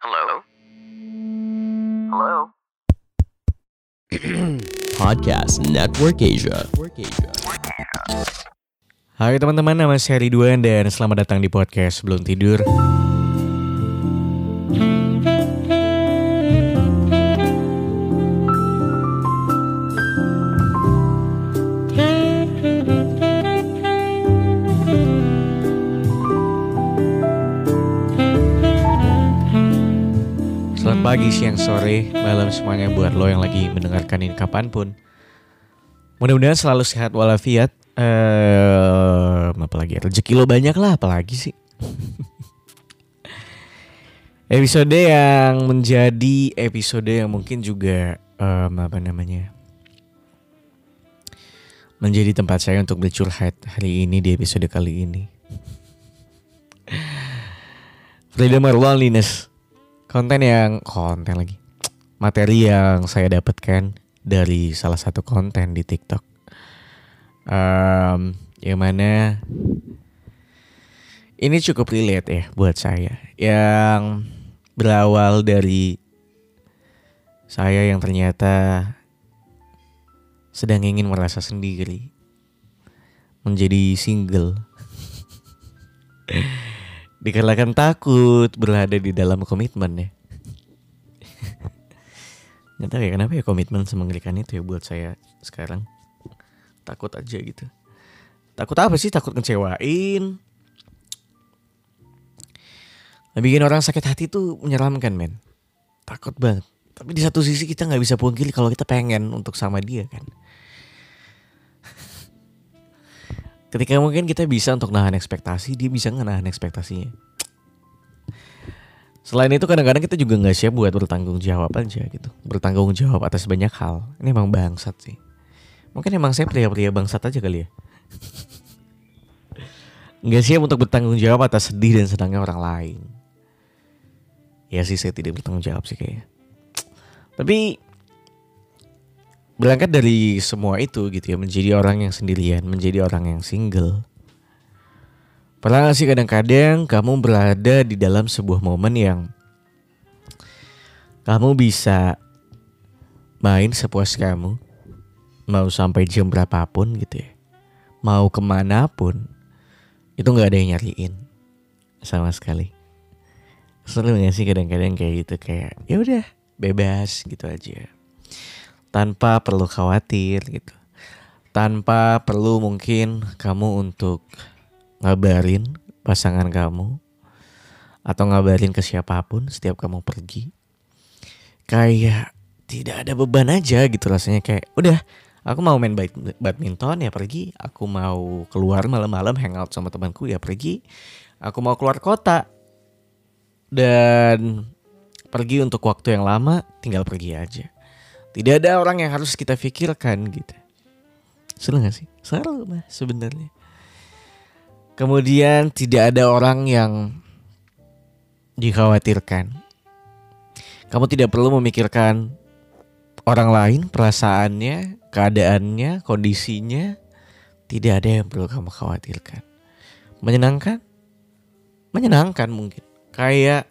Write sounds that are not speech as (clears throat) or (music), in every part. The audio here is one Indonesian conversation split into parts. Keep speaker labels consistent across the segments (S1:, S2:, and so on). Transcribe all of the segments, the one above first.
S1: Hello? Hello? (clears throat)
S2: Podcast Network Asia.
S3: Hai teman-teman, nama saya Ridwan dan selamat datang di podcast Belum Tidur. Pagi, siang, sore, malam semuanya buat lo yang lagi mendengarkan ini kapan pun. Mudah-mudahan selalu sehat walafiat. Eh, apalagi rezeki lo banyak lah, apalagi sih. (laughs) episode yang menjadi episode yang mungkin juga em, apa namanya menjadi tempat saya untuk bercurhat hari ini di episode kali ini. (laughs) Freedom or loneliness konten yang konten lagi. Materi yang saya dapatkan dari salah satu konten di TikTok. Em, yang mana ini cukup relate ya buat saya. Yang berawal dari saya yang ternyata sedang ingin merasa sendiri menjadi single dikarenakan takut berada di dalam komitmen ya. (laughs) Nggak tahu ya kenapa ya komitmen semengerikan itu ya buat saya sekarang. Takut aja gitu. Takut apa sih? Takut ngecewain. Bikin orang sakit hati tuh menyeramkan men. Takut banget. Tapi di satu sisi kita nggak bisa pungkiri kalau kita pengen untuk sama dia kan. Ketika mungkin kita bisa untuk nahan ekspektasi, dia bisa nahan ekspektasinya. Selain itu kadang-kadang kita juga nggak siap buat bertanggung jawab aja gitu. Bertanggung jawab atas banyak hal. Ini emang bangsat sih. Mungkin emang saya pria-pria bangsat aja kali ya. (laughs) Nggak siap untuk bertanggung jawab atas sedih dan senangnya orang lain. Ya sih saya tidak bertanggung jawab sih kayaknya. Tapi berangkat dari semua itu gitu ya menjadi orang yang sendirian menjadi orang yang single. Pernah sih kadang-kadang kamu berada di dalam sebuah momen yang kamu bisa main sepuas kamu mau sampai jam berapapun gitu ya mau ke mana pun itu nggak ada yang nyariin sama sekali. Seru gak sih kadang-kadang kayak gitu kayak ya udah bebas gitu aja tanpa perlu khawatir gitu. Tanpa perlu mungkin kamu untuk ngabarin pasangan kamu atau ngabarin ke siapa pun setiap kamu pergi. Kayak tidak ada beban aja gitu rasanya kayak udah aku mau main bad- badminton ya pergi, aku mau keluar malam-malam hangout sama temanku ya pergi. Aku mau keluar kota dan pergi untuk waktu yang lama tinggal pergi aja. Tidak ada orang yang harus kita pikirkan gitu. Seru gak sih? Seru mah sebenarnya. Kemudian tidak ada orang yang dikhawatirkan. Kamu tidak perlu memikirkan orang lain, perasaannya, keadaannya, kondisinya. Tidak ada yang perlu kamu khawatirkan. Menyenangkan? Menyenangkan mungkin. Kayak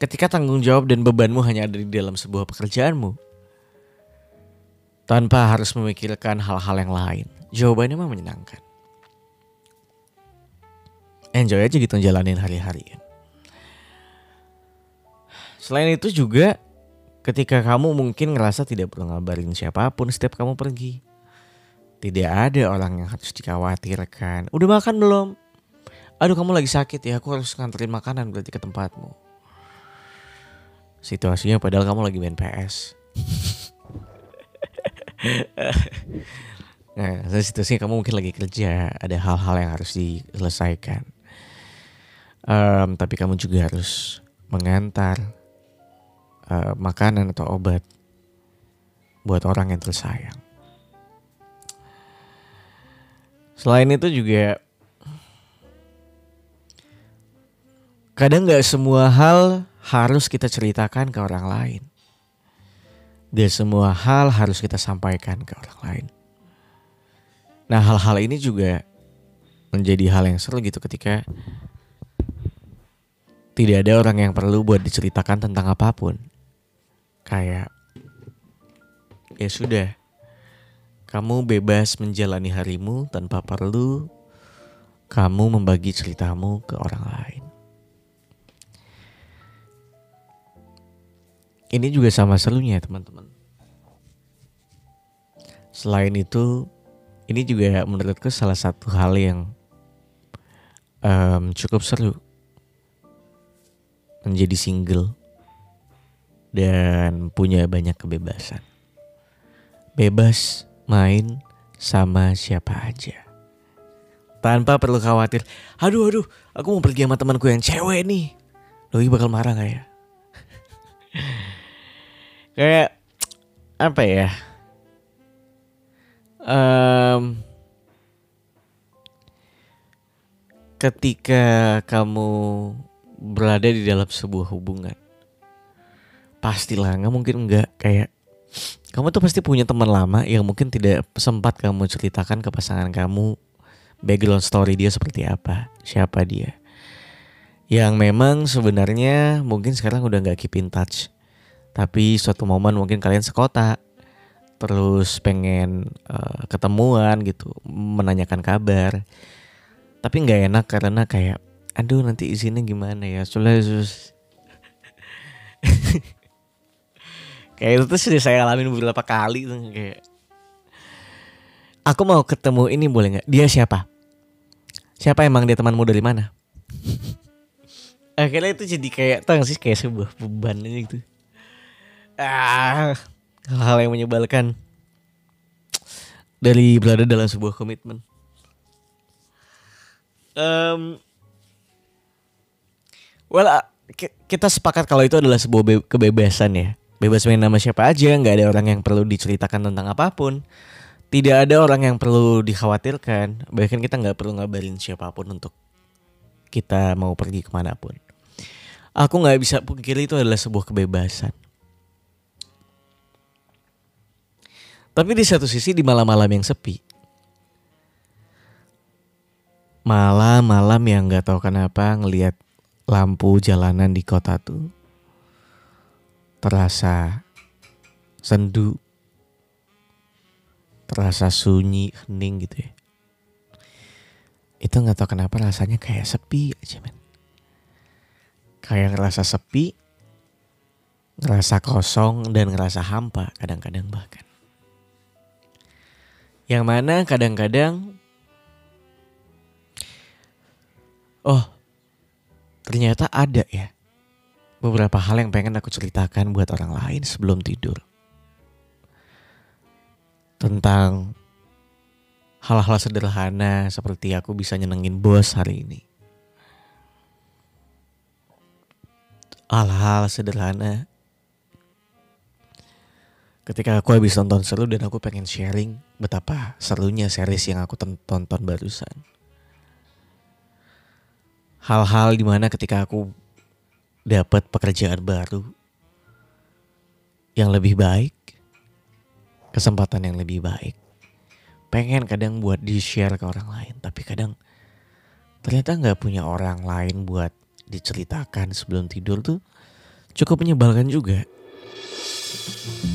S3: ketika tanggung jawab dan bebanmu hanya ada di dalam sebuah pekerjaanmu tanpa harus memikirkan hal-hal yang lain. Jawabannya mah menyenangkan. Enjoy aja gitu jalanin hari-hari. Selain itu juga ketika kamu mungkin ngerasa tidak perlu ngabarin siapa pun setiap kamu pergi. Tidak ada orang yang harus dikhawatirkan. Udah makan belum? Aduh kamu lagi sakit ya, aku harus nganterin makanan berarti ke tempatmu. Situasinya padahal kamu lagi main PS. (laughs) Nah, situasinya kamu mungkin lagi kerja, ada hal-hal yang harus diselesaikan. Em, tapi kamu juga harus mengantar eh, makanan atau obat buat orang yang tersayang. Selain itu juga kadang nggak semua hal harus kita ceritakan ke orang lain. Gak semua hal harus kita sampaikan ke orang lain. Nah hal-hal ini juga menjadi hal yang seru gitu ketika tidak ada orang yang perlu buat diceritakan tentang apa pun. Kayak ya sudah. Kamu bebas menjalani harimu tanpa perlu kamu membagi ceritamu ke orang lain. Ini juga sama serunya teman-teman. Selain itu, ini juga menurutku salah satu hal yang um, cukup seru menjadi single dan punya banyak kebebasan. Bebas main sama siapa aja. Tanpa perlu khawatir, aduh aduh, aku mau pergi sama temanku yang cewek nih. Doi bakal marah gak ya? Kayak apa ya? Um, ketika kamu berada di dalam sebuah hubungan pastilah nggak mungkin nggak. Kayak kamu tuh pasti punya teman lama yang mungkin tidak sempat kamu ceritakan ke pasangan kamu background story dia seperti apa siapa dia. Yang memang sebenarnya mungkin sekarang udah nggak keep in touch tapi suatu momen mungkin kalian sekota terus pengen uh, ketemuan gitu menanyakan kabar. Tapi nggak enak karena kayak aduh nanti isinya gimana ya? Soalnya sus. (laughs) Kayak itu tuh sudah saya alamin beberapa kali tuh kayak. Aku mau ketemu ini boleh nggak? Dia siapa? Siapa emang dia temanmu dari mana? (laughs) Akhirnya itu jadi kayak tau kayak sebuah beban gitu ah. Hal yang menyebalkan dari berada dalam sebuah komitmen. Um, well uh, kita sepakat kalau itu adalah sebuah kebebasan ya. Bebas main nama siapa aja nggak ada orang yang perlu diceritakan tentang apa pun. Tidak ada orang yang perlu dikhawatirkan. Bahkan kita nggak perlu ngabarin siapa pun untuk kita mau pergi ke mana pun. Aku nggak bisa pikir itu adalah sebuah kebebasan tapi di satu sisi di malam-malam yang sepi malam-malam yang nggak tahu kenapa ngelihat lampu jalanan di kota tuh terasa sendu, terasa sunyi, hening gitu ya. Itu nggak tahu kenapa rasanya kayak sepi aja men. Kayak ngerasa sepi, ngerasa kosong dan ngerasa hampa kadang-kadang bahkan. Yang mana kadang-kadang oh ternyata ada ya beberapa hal yang pengen aku ceritakan buat orang lain sebelum tidur. Tentang hal-hal sederhana seperti aku bisa nyenengin bos hari ini. Hal-hal sederhana ketika aku habis nonton seru dan aku pengen sharing betapa serunya series yang aku tonton barusan hal-hal di mana ketika aku dapat pekerjaan baru yang lebih baik, kesempatan yang lebih baik, pengen kadang buat di share ke orang lain, tapi kadang ternyata nggak punya orang lain buat diceritakan sebelum tidur tuh cukup menyebalkan juga.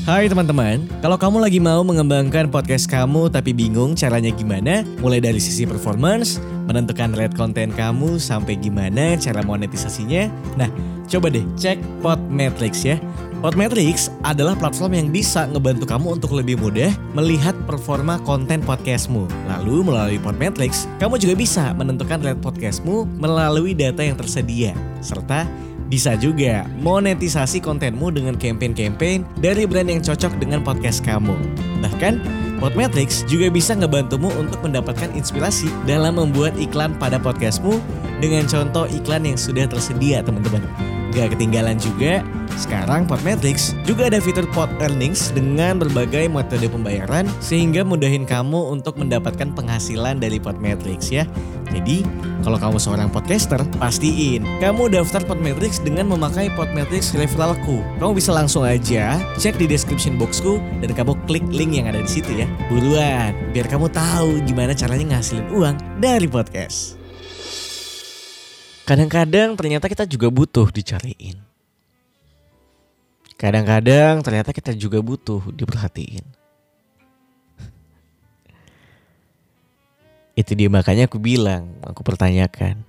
S3: Hai teman-teman, kalau kamu lagi mau mengembangkan podcast kamu tapi bingung caranya gimana, mulai dari sisi performance, menentukan rate konten kamu sampai gimana cara monetisasinya, nah coba deh cek Podmetrics ya. Podmetrics adalah platform yang bisa ngebantu kamu untuk lebih mudah melihat performa konten podcastmu. Lalu melalui Podmetrics, kamu juga bisa menentukan rate podcastmu melalui data yang tersedia, serta bisa juga monetisasi kontenmu dengan campaign-campaign dari brand yang cocok dengan podcast kamu. Bahkan, Podmetrics juga bisa ngebantumu untuk mendapatkan inspirasi dalam membuat iklan pada podcastmu dengan contoh iklan yang sudah tersedia teman-teman. Gak ketinggalan juga, sekarang Podmetrics juga ada fitur Pod Earnings dengan berbagai metode pembayaran sehingga mudahin kamu untuk mendapatkan penghasilan dari Podmetrics ya. Jadi, kalau kamu seorang podcaster, pastiin kamu daftar Podmetrics dengan memakai Podmetrics referralku. Kamu bisa langsung aja cek di description boxku dan kamu klik link yang ada di situ ya. Buruan, biar kamu tahu gimana caranya ngasilin uang dari podcast. Kadang-kadang ternyata kita juga butuh dicariin. Kadang-kadang ternyata kita juga butuh diperhatiin. Itu dia makanya aku bilang, aku pertanyakan.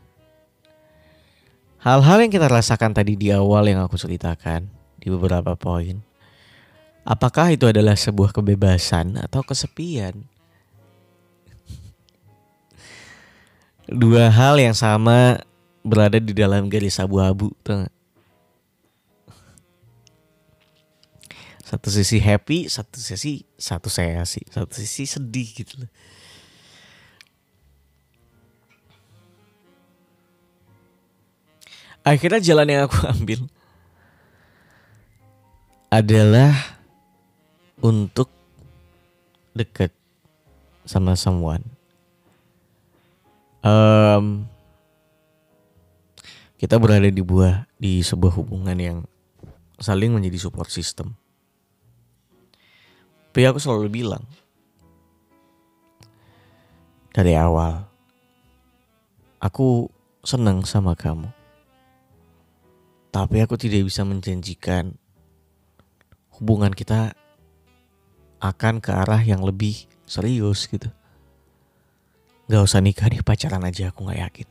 S3: Hal-hal yang kita rasakan tadi di awal yang aku ceritakan di beberapa poin. Apakah itu adalah sebuah kebebasan atau kesepian? Dua hal yang sama berada di dalam garis abu-abu, tuh Satu sisi happy, satu sisi satu saya sih, satu sisi sedih gitu loh. Akhirnya jalan yang aku (laughs) ambil adalah untuk deket sama someone. Um, kita berada di buah di sebuah hubungan yang saling menjadi support system. Tapi aku selalu bilang dari awal, aku senang sama kamu. Tapi aku tidak bisa menjanjikan hubungan kita akan ke arah yang lebih serius gitu. Gak usah nikah deh pacaran aja aku gak yakin.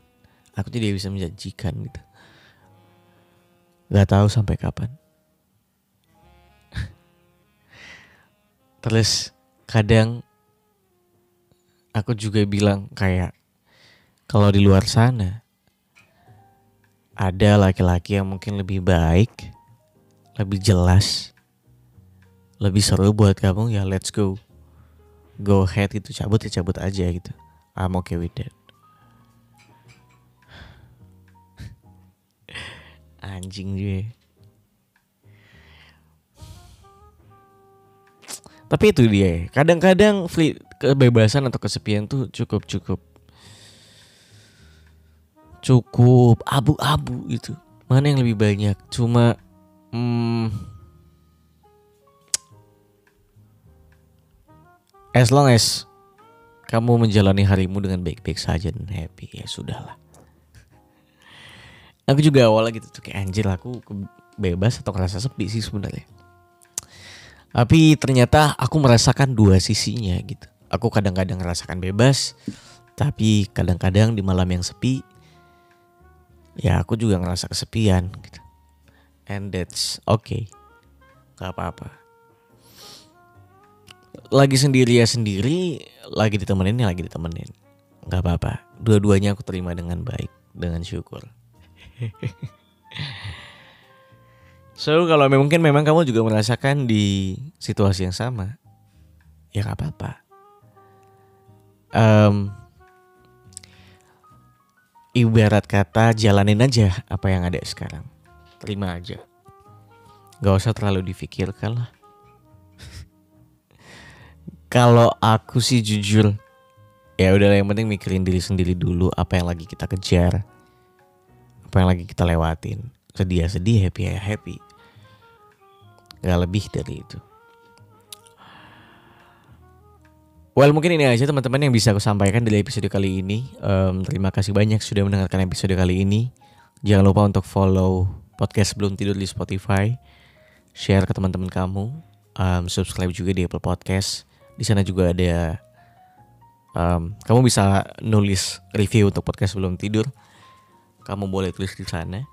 S3: Aku tidak bisa menjanjikan gitu. Gak tahu sampai kapan. Terus kadang aku juga bilang kayak kalau di luar sana ada laki-laki yang mungkin lebih baik, lebih jelas, lebih seru buat kamu ya let's go. Go ahead gitu, cabut ya cabut aja gitu. I'm okay with that. (laughs) Anjing dia. Tapi itu dia. Kadang-kadang kebebasan atau kesepian tuh cukup-cukup cukup abu-abu gitu. Mana yang lebih banyak? Cuma hmm, as long as kamu menjalani harimu dengan baik-baik saja dan happy ya sudahlah. Aku juga awalnya gitu tuh kayak anjir aku bebas atau ngerasa sepi sih sebenarnya. Tapi ternyata aku merasakan dua sisinya gitu. Aku kadang-kadang merasakan bebas, tapi kadang-kadang di malam yang sepi ya aku juga ngerasa kesepian gitu. And that's okay. Gak apa-apa. Lagi sendiri ya sendiri, lagi ditemenin ya lagi ditemenin. Gak apa-apa. Dua-duanya aku terima dengan baik, dengan syukur. (laughs) so kalau mungkin memang kamu juga merasakan di situasi yang sama, ya gak apa-apa. Um, ibarat kata jalanin aja apa yang ada sekarang. Terima aja. Gak usah terlalu difikirkan lah. (laughs) Kalau aku sih jujur, ya udah yang penting mikirin diri sendiri dulu apa yang lagi kita kejar, apa yang lagi kita lewatin. Sedih ya sedih, happy ya happy. Gak lebih dari itu. Well mungkin ini aja teman-teman yang bisa aku sampaikan dari episode kali ini. Um, terima kasih banyak sudah mendengarkan episode kali ini. Jangan lupa untuk follow podcast belum tidur di Spotify, share ke teman-teman kamu, um, subscribe juga di Apple Podcast. Di sana juga ada um, kamu bisa nulis review untuk podcast belum tidur. Kamu boleh tulis di sana.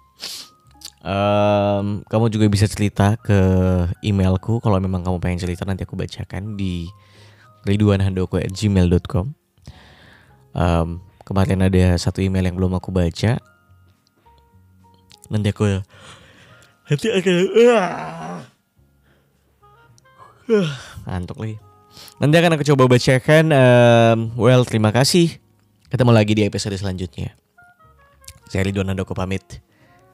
S3: Um, kamu juga bisa cerita ke emailku kalau memang kamu pengen cerita nanti aku bacakan di ridwanhandoko@gmail.com. Um, kemarin ada satu email yang belum aku baca. Nanti aku nanti akan ngantuk lagi. Nanti akan aku coba bacakan. Um, well, terima kasih. Ketemu lagi di episode selanjutnya. Saya Ridwan Handoko pamit.